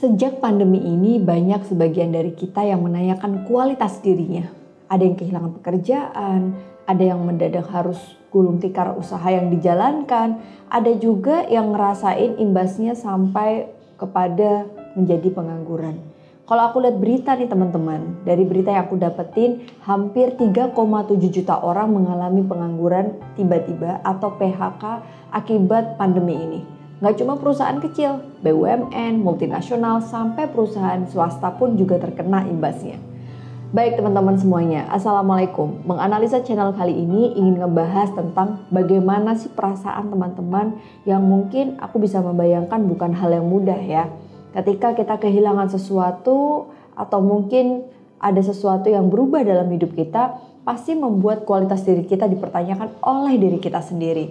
Sejak pandemi ini banyak sebagian dari kita yang menanyakan kualitas dirinya. Ada yang kehilangan pekerjaan, ada yang mendadak harus gulung tikar usaha yang dijalankan, ada juga yang ngerasain imbasnya sampai kepada menjadi pengangguran. Kalau aku lihat berita nih teman-teman, dari berita yang aku dapetin, hampir 3,7 juta orang mengalami pengangguran tiba-tiba atau PHK akibat pandemi ini. Nggak cuma perusahaan kecil, BUMN, multinasional, sampai perusahaan swasta pun juga terkena imbasnya. Baik teman-teman semuanya, Assalamualaikum. Menganalisa channel kali ini ingin ngebahas tentang bagaimana sih perasaan teman-teman yang mungkin aku bisa membayangkan bukan hal yang mudah ya. Ketika kita kehilangan sesuatu atau mungkin ada sesuatu yang berubah dalam hidup kita, pasti membuat kualitas diri kita dipertanyakan oleh diri kita sendiri.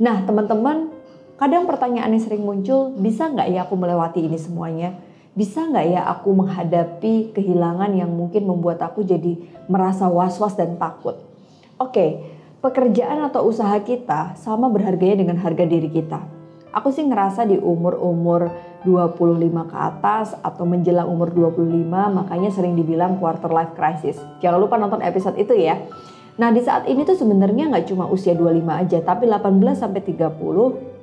Nah teman-teman Kadang pertanyaan yang sering muncul, bisa nggak ya aku melewati ini semuanya? Bisa nggak ya aku menghadapi kehilangan yang mungkin membuat aku jadi merasa was-was dan takut? Oke, pekerjaan atau usaha kita sama berharganya dengan harga diri kita. Aku sih ngerasa di umur-umur 25 ke atas atau menjelang umur 25 makanya sering dibilang quarter life crisis. Jangan lupa nonton episode itu ya. Nah di saat ini tuh sebenarnya nggak cuma usia 25 aja tapi 18 sampai 30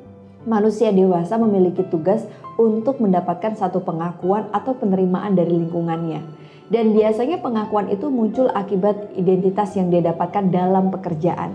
manusia dewasa memiliki tugas untuk mendapatkan satu pengakuan atau penerimaan dari lingkungannya. Dan biasanya pengakuan itu muncul akibat identitas yang dia dapatkan dalam pekerjaan.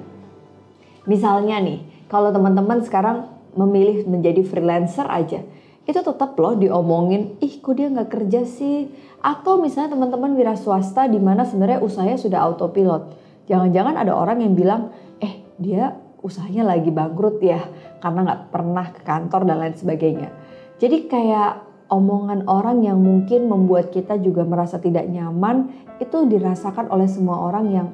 Misalnya nih, kalau teman-teman sekarang memilih menjadi freelancer aja, itu tetap loh diomongin, ih kok dia nggak kerja sih? Atau misalnya teman-teman wira swasta di mana sebenarnya usahanya sudah autopilot. Jangan-jangan ada orang yang bilang, eh dia usahanya lagi bangkrut ya karena nggak pernah ke kantor dan lain sebagainya. Jadi kayak omongan orang yang mungkin membuat kita juga merasa tidak nyaman itu dirasakan oleh semua orang yang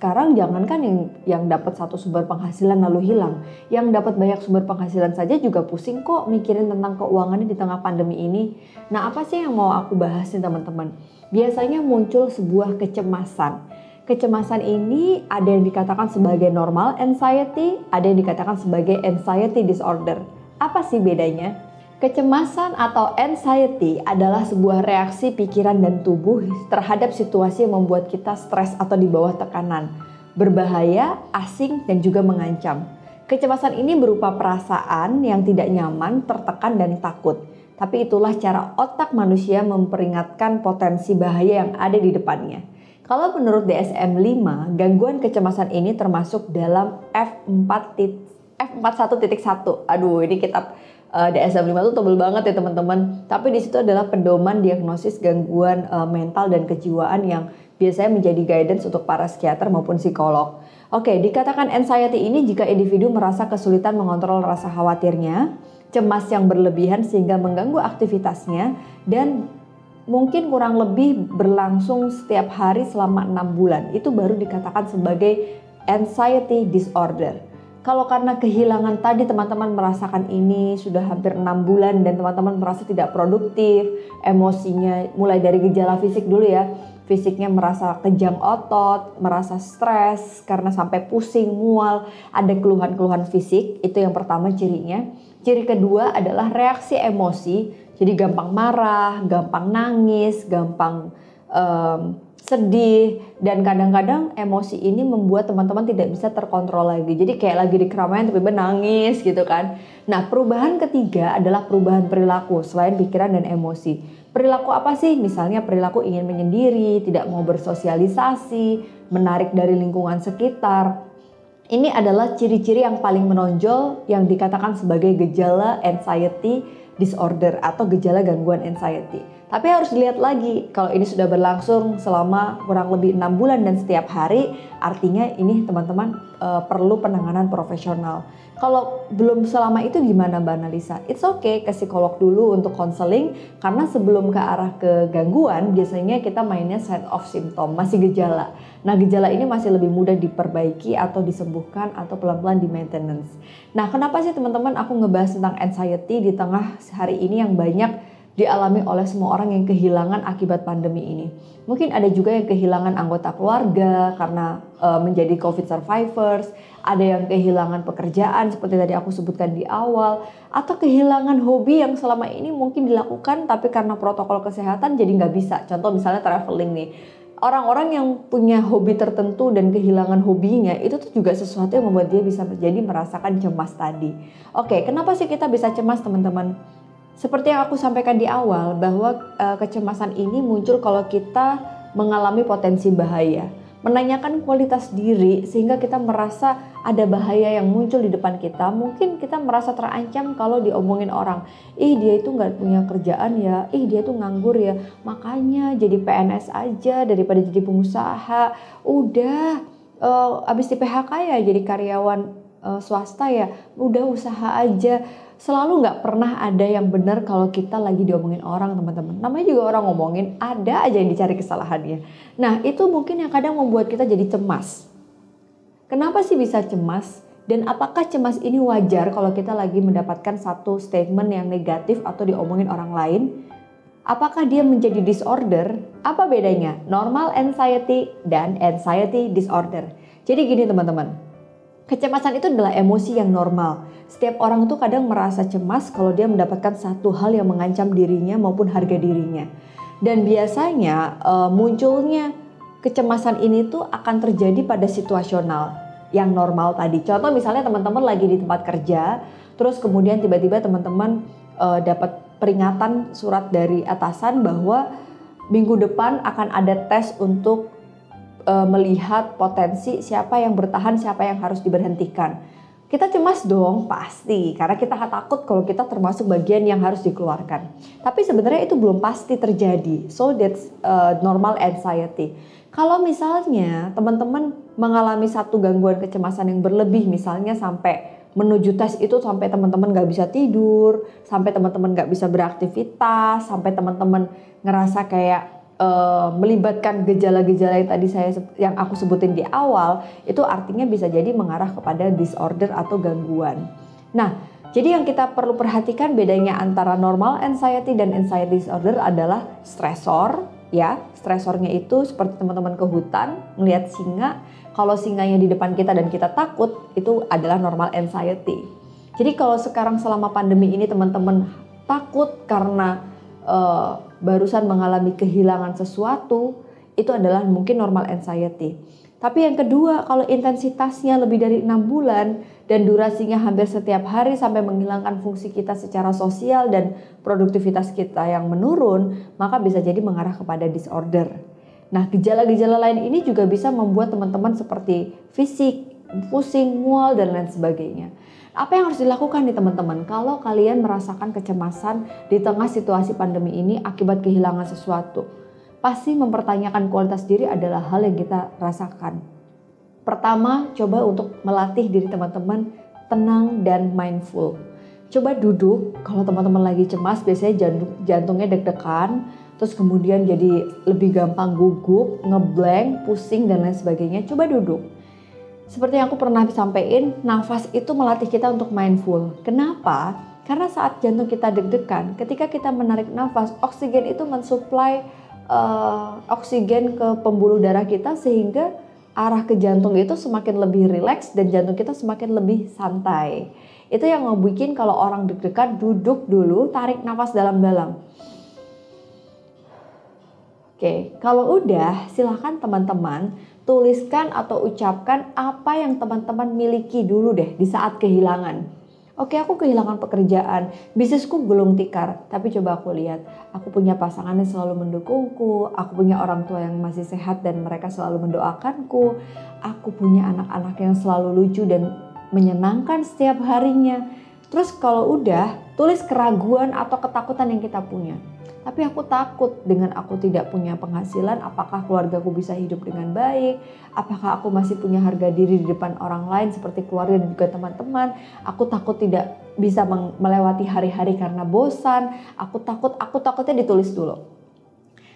sekarang jangankan yang yang dapat satu sumber penghasilan lalu hilang, yang dapat banyak sumber penghasilan saja juga pusing kok mikirin tentang keuangannya di tengah pandemi ini. Nah, apa sih yang mau aku bahas nih teman-teman? Biasanya muncul sebuah kecemasan Kecemasan ini ada yang dikatakan sebagai normal anxiety, ada yang dikatakan sebagai anxiety disorder. Apa sih bedanya? Kecemasan atau anxiety adalah sebuah reaksi pikiran dan tubuh terhadap situasi yang membuat kita stres atau di bawah tekanan, berbahaya, asing, dan juga mengancam. Kecemasan ini berupa perasaan yang tidak nyaman, tertekan, dan takut. Tapi itulah cara otak manusia memperingatkan potensi bahaya yang ada di depannya. Kalau menurut DSM-5, gangguan kecemasan ini termasuk dalam F4 F41.1. Aduh, ini kitab uh, eh, DSM-5 itu tebel banget ya teman-teman. Tapi di situ adalah pedoman diagnosis gangguan uh, mental dan kejiwaan yang biasanya menjadi guidance untuk para psikiater maupun psikolog. Oke, dikatakan anxiety ini jika individu merasa kesulitan mengontrol rasa khawatirnya, cemas yang berlebihan sehingga mengganggu aktivitasnya, dan mungkin kurang lebih berlangsung setiap hari selama enam bulan. Itu baru dikatakan sebagai anxiety disorder. Kalau karena kehilangan tadi teman-teman merasakan ini sudah hampir enam bulan dan teman-teman merasa tidak produktif, emosinya mulai dari gejala fisik dulu ya, fisiknya merasa kejang otot, merasa stres karena sampai pusing, mual, ada keluhan-keluhan fisik, itu yang pertama cirinya. Ciri kedua adalah reaksi emosi jadi gampang marah, gampang nangis, gampang um, sedih dan kadang-kadang emosi ini membuat teman-teman tidak bisa terkontrol lagi. Jadi kayak lagi di keramaian tapi nangis gitu kan. Nah, perubahan ketiga adalah perubahan perilaku selain pikiran dan emosi. Perilaku apa sih? Misalnya perilaku ingin menyendiri, tidak mau bersosialisasi, menarik dari lingkungan sekitar. Ini adalah ciri-ciri yang paling menonjol yang dikatakan sebagai gejala anxiety disorder atau gejala gangguan anxiety. Tapi harus dilihat lagi kalau ini sudah berlangsung selama kurang lebih enam bulan dan setiap hari, artinya ini teman-teman e, perlu penanganan profesional. Kalau belum selama itu gimana Mbak Analisa? It's okay ke psikolog dulu untuk konseling karena sebelum ke arah ke gangguan biasanya kita mainnya sign of symptom, masih gejala. Nah gejala ini masih lebih mudah diperbaiki atau disembuhkan atau pelan-pelan di maintenance. Nah kenapa sih teman-teman aku ngebahas tentang anxiety di tengah hari ini yang banyak dialami oleh semua orang yang kehilangan akibat pandemi ini. Mungkin ada juga yang kehilangan anggota keluarga karena uh, menjadi COVID survivors, ada yang kehilangan pekerjaan seperti tadi aku sebutkan di awal, atau kehilangan hobi yang selama ini mungkin dilakukan tapi karena protokol kesehatan jadi nggak bisa. Contoh misalnya traveling nih. Orang-orang yang punya hobi tertentu dan kehilangan hobinya itu tuh juga sesuatu yang membuat dia bisa menjadi merasakan cemas tadi. Oke, kenapa sih kita bisa cemas teman-teman? Seperti yang aku sampaikan di awal bahwa uh, kecemasan ini muncul kalau kita mengalami potensi bahaya menanyakan kualitas diri sehingga kita merasa ada bahaya yang muncul di depan kita. Mungkin kita merasa terancam kalau diomongin orang, ih dia itu nggak punya kerjaan ya, ih dia tuh nganggur ya, makanya jadi PNS aja daripada jadi pengusaha. Udah, uh, abis di PHK ya jadi karyawan uh, swasta ya, udah usaha aja selalu nggak pernah ada yang benar kalau kita lagi diomongin orang teman-teman. Namanya juga orang ngomongin, ada aja yang dicari kesalahannya. Nah itu mungkin yang kadang membuat kita jadi cemas. Kenapa sih bisa cemas? Dan apakah cemas ini wajar kalau kita lagi mendapatkan satu statement yang negatif atau diomongin orang lain? Apakah dia menjadi disorder? Apa bedanya normal anxiety dan anxiety disorder? Jadi gini teman-teman, kecemasan itu adalah emosi yang normal setiap orang tuh kadang merasa cemas kalau dia mendapatkan satu hal yang mengancam dirinya maupun harga dirinya. Dan biasanya uh, munculnya kecemasan ini tuh akan terjadi pada situasional yang normal tadi. Contoh misalnya teman-teman lagi di tempat kerja, terus kemudian tiba-tiba teman-teman uh, dapat peringatan surat dari atasan bahwa minggu depan akan ada tes untuk uh, melihat potensi siapa yang bertahan, siapa yang harus diberhentikan kita cemas dong, pasti. Karena kita takut kalau kita termasuk bagian yang harus dikeluarkan. Tapi sebenarnya itu belum pasti terjadi. So that's uh, normal anxiety. Kalau misalnya teman-teman mengalami satu gangguan kecemasan yang berlebih, misalnya sampai menuju tes itu sampai teman-teman gak bisa tidur, sampai teman-teman gak bisa beraktivitas, sampai teman-teman ngerasa kayak uh, melibatkan gejala-gejala yang tadi saya yang aku sebutin di awal itu artinya bisa jadi mengarah kepada disorder atau gangguan. Nah, jadi yang kita perlu perhatikan bedanya antara normal anxiety dan anxiety disorder adalah stresor ya. Stresornya itu seperti teman-teman ke hutan melihat singa, kalau singanya di depan kita dan kita takut itu adalah normal anxiety. Jadi kalau sekarang selama pandemi ini teman-teman takut karena uh, barusan mengalami kehilangan sesuatu, itu adalah mungkin normal anxiety. Tapi yang kedua, kalau intensitasnya lebih dari enam bulan dan durasinya hampir setiap hari sampai menghilangkan fungsi kita secara sosial dan produktivitas kita yang menurun, maka bisa jadi mengarah kepada disorder. Nah, gejala-gejala lain ini juga bisa membuat teman-teman seperti fisik, pusing, mual, dan lain sebagainya. Apa yang harus dilakukan nih teman-teman kalau kalian merasakan kecemasan di tengah situasi pandemi ini akibat kehilangan sesuatu? Pasti mempertanyakan kualitas diri adalah hal yang kita rasakan. Pertama, coba untuk melatih diri teman-teman tenang dan mindful. Coba duduk, kalau teman-teman lagi cemas biasanya jantung, jantungnya deg-degan, terus kemudian jadi lebih gampang gugup, ngeblank, pusing dan lain sebagainya. Coba duduk seperti yang aku pernah sampaikan, nafas itu melatih kita untuk mindful. Kenapa? Karena saat jantung kita deg-degan, ketika kita menarik nafas, oksigen itu mensuplai uh, oksigen ke pembuluh darah kita sehingga arah ke jantung itu semakin lebih rileks dan jantung kita semakin lebih santai. Itu yang ngebikin kalau orang deg-degan duduk dulu, tarik nafas dalam-dalam. Oke, kalau udah silahkan teman-teman tuliskan atau ucapkan apa yang teman-teman miliki dulu deh di saat kehilangan. Oke, aku kehilangan pekerjaan, bisnisku belum tikar, tapi coba aku lihat, aku punya pasangan yang selalu mendukungku, aku punya orang tua yang masih sehat dan mereka selalu mendoakanku, aku punya anak-anak yang selalu lucu dan menyenangkan setiap harinya. Terus kalau udah, tulis keraguan atau ketakutan yang kita punya. Tapi aku takut dengan aku tidak punya penghasilan, apakah keluargaku bisa hidup dengan baik? Apakah aku masih punya harga diri di depan orang lain seperti keluarga dan juga teman-teman? Aku takut tidak bisa melewati hari-hari karena bosan. Aku takut, aku takutnya ditulis dulu.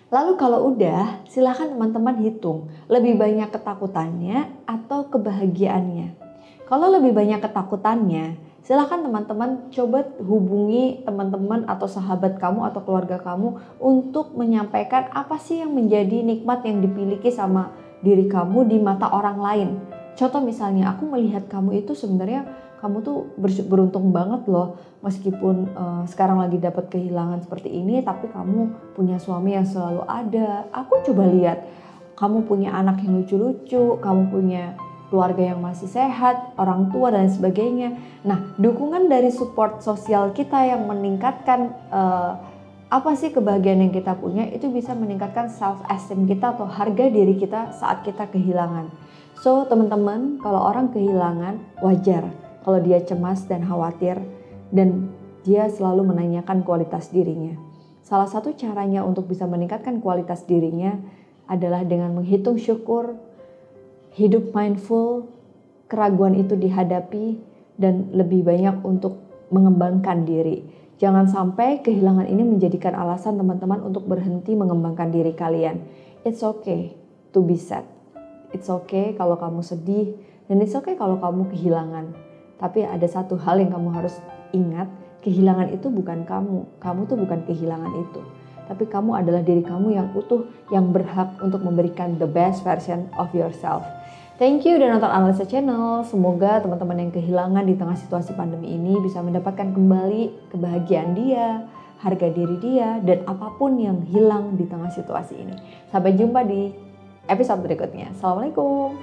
Lalu kalau udah, silahkan teman-teman hitung lebih banyak ketakutannya atau kebahagiaannya. Kalau lebih banyak ketakutannya, Silahkan teman-teman coba hubungi teman-teman atau sahabat kamu atau keluarga kamu untuk menyampaikan apa sih yang menjadi nikmat yang dimiliki sama diri kamu di mata orang lain. Contoh misalnya aku melihat kamu itu sebenarnya kamu tuh beruntung banget loh meskipun uh, sekarang lagi dapat kehilangan seperti ini tapi kamu punya suami yang selalu ada. Aku coba lihat kamu punya anak yang lucu-lucu, kamu punya keluarga yang masih sehat, orang tua dan sebagainya. Nah, dukungan dari support sosial kita yang meningkatkan uh, apa sih kebahagiaan yang kita punya itu bisa meningkatkan self esteem kita atau harga diri kita saat kita kehilangan. So, teman-teman, kalau orang kehilangan wajar kalau dia cemas dan khawatir dan dia selalu menanyakan kualitas dirinya. Salah satu caranya untuk bisa meningkatkan kualitas dirinya adalah dengan menghitung syukur, hidup mindful, keraguan itu dihadapi, dan lebih banyak untuk mengembangkan diri. Jangan sampai kehilangan ini menjadikan alasan teman-teman untuk berhenti mengembangkan diri kalian. It's okay to be sad. It's okay kalau kamu sedih, dan it's okay kalau kamu kehilangan. Tapi ada satu hal yang kamu harus ingat, kehilangan itu bukan kamu. Kamu tuh bukan kehilangan itu tapi kamu adalah diri kamu yang utuh yang berhak untuk memberikan the best version of yourself. Thank you udah nonton Analisa Channel. Semoga teman-teman yang kehilangan di tengah situasi pandemi ini bisa mendapatkan kembali kebahagiaan dia, harga diri dia, dan apa pun yang hilang di tengah situasi ini. Sampai jumpa di episode berikutnya. Assalamualaikum.